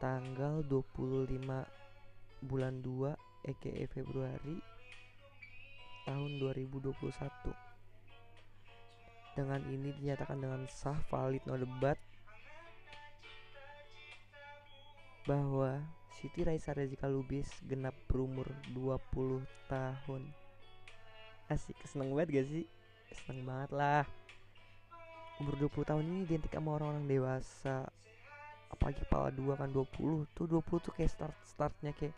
tanggal 25 bulan 2 EKE Februari tahun 2021 dengan ini dinyatakan dengan sah valid no debat bahwa Siti Raisa Rezika Lubis genap berumur 20 tahun. Asik seneng banget gak sih? Seneng banget lah. Umur 20 tahun ini identik sama orang-orang dewasa apalagi kepala dua kan 20 tuh 20 tuh kayak start startnya kayak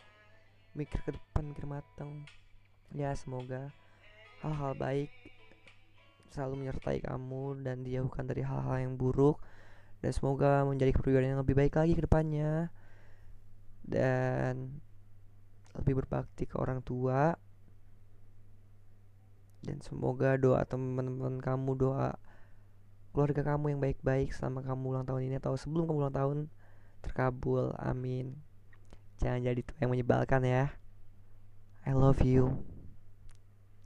mikir ke depan mikir mateng. Ya semoga hal-hal baik selalu menyertai kamu dan dijauhkan dari hal-hal yang buruk dan semoga menjadi kepribadian yang lebih baik lagi ke depannya. Dan lebih berbakti ke orang tua. Dan semoga doa teman-teman kamu doa keluarga kamu yang baik-baik selama kamu ulang tahun ini atau sebelum kamu ulang tahun terkabul amin. Jangan jadi tuh yang menyebalkan ya. I love you.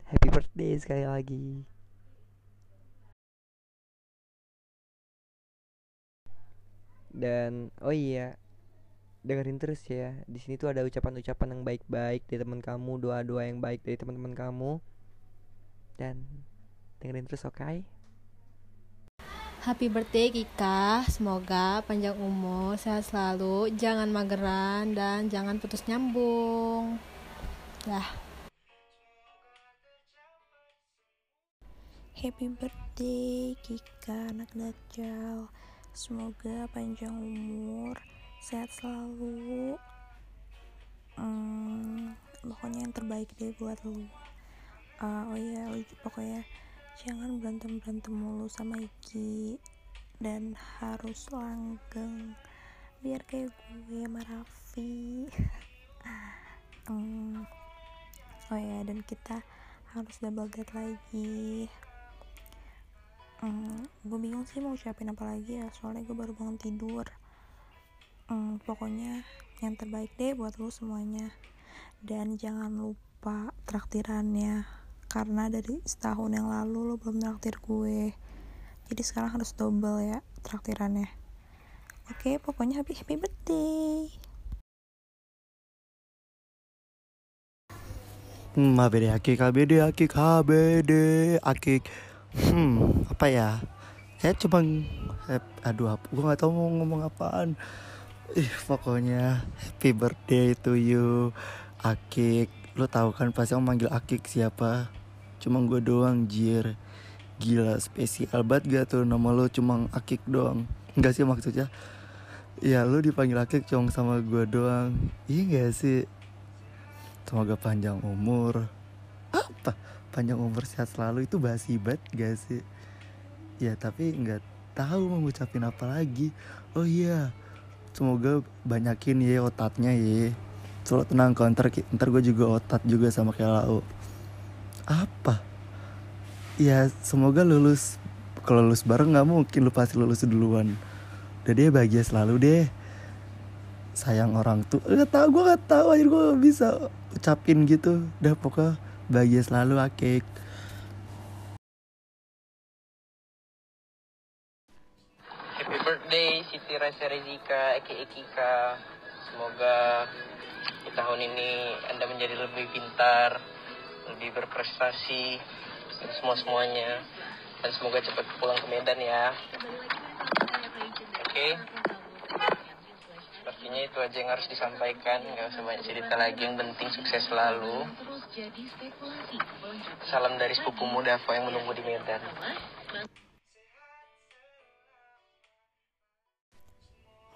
Happy birthday sekali lagi. Dan oh iya dengerin terus ya. Di sini tuh ada ucapan-ucapan yang baik-baik dari teman kamu doa-doa yang baik dari teman-teman kamu. Dan dengerin terus oke? okay? Happy birthday Kika, semoga panjang umur, sehat selalu, jangan mageran dan jangan putus nyambung. Dah. Happy birthday Kika anak Dajjal. Semoga panjang umur, sehat selalu. Hmm, pokoknya yang terbaik deh buat lu. Uh, oh iya, pokoknya jangan berantem berantem mulu sama Iki dan harus langgeng biar kayak gue sama Raffi. Um, oh ya dan kita harus double date lagi. Um, gue bingung sih mau ucapin apa lagi ya soalnya gue baru bangun tidur. Um, pokoknya yang terbaik deh buat lo semuanya. Dan jangan lupa traktirannya karena dari setahun yang lalu lo belum traktir gue jadi sekarang harus double ya traktirannya oke pokoknya happy happy birthday Hmm, ABD akik, ABD akik, ABD akik. Hmm, apa ya? Saya cuma, eh, aduh, gue nggak tahu mau ngomong apaan. Ih, pokoknya happy birthday to you, akik. Lo tahu kan pasti yang manggil akik siapa? Cuma gue doang, jir. Gila, spesial banget gak tuh nama lo cuma akik doang. Enggak sih maksudnya? Ya lo dipanggil akik cuma sama gue doang. Iya gak sih? Semoga panjang umur Apa? Panjang umur sehat selalu itu basi banget gak sih? Ya tapi nggak tahu mau ngucapin apa lagi Oh iya Semoga banyakin ya otatnya ya Soalnya tenang kok ntar, ntar gue juga otat juga sama kayak Lau Apa? Ya semoga lulus Kalau lulus bareng nggak mungkin lu pasti lulus duluan. Udah deh bahagia selalu deh. Sayang orang tuh gak tau gue gak tau akhir gue bisa ucapin gitu. Udah pokoknya bahagia selalu akik. Happy birthday Siti Raisa Rezika Eki Ekika. Semoga di tahun ini Anda menjadi lebih pintar Lebih berprestasi Dan semua-semuanya. Dan semoga cepat pulang ke Medan ya. Oke. Okay? Sepertinya itu aja yang harus disampaikan. Gak usah banyak cerita lagi. Yang penting sukses selalu. Salam dari sepupumu Davo yang menunggu di Medan.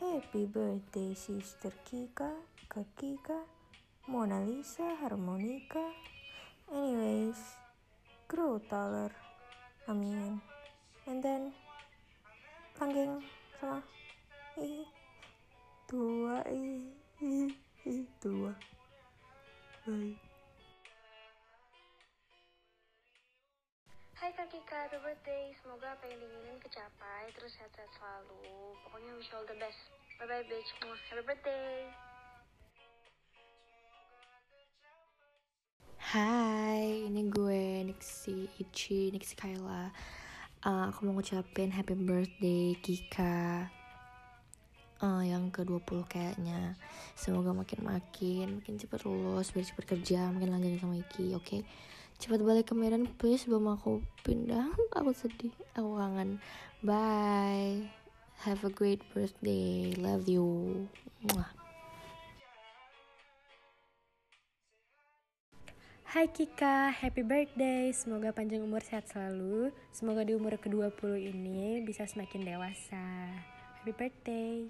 Happy birthday sister Kika, Kak Kika, Mona Lisa, Harmonika. Anyways, grow taller. Amin. And then, langgeng sama tua ih ih ih tua. Bye. Hai Kak Kika, happy birthday. Semoga apa yang diinginin kecapai, terus sehat-sehat selalu. Pokoknya wish all the best. Bye-bye bitch. Happy birthday. Hai, ini gue Nixie Ichi, Nixie Kayla. Uh, aku mau ngucapin happy birthday Kika. uh, yang ke-20 kayaknya semoga makin-makin makin cepet lulus biar cepet kerja makin lanjut sama Iki oke okay? cepat balik ke Medan please sebelum aku pindah aku sedih aku kangen bye have a great birthday love you Mwah. Hai Kika, happy birthday. Semoga panjang umur sehat selalu. Semoga di umur ke-20 ini bisa semakin dewasa. Happy birthday.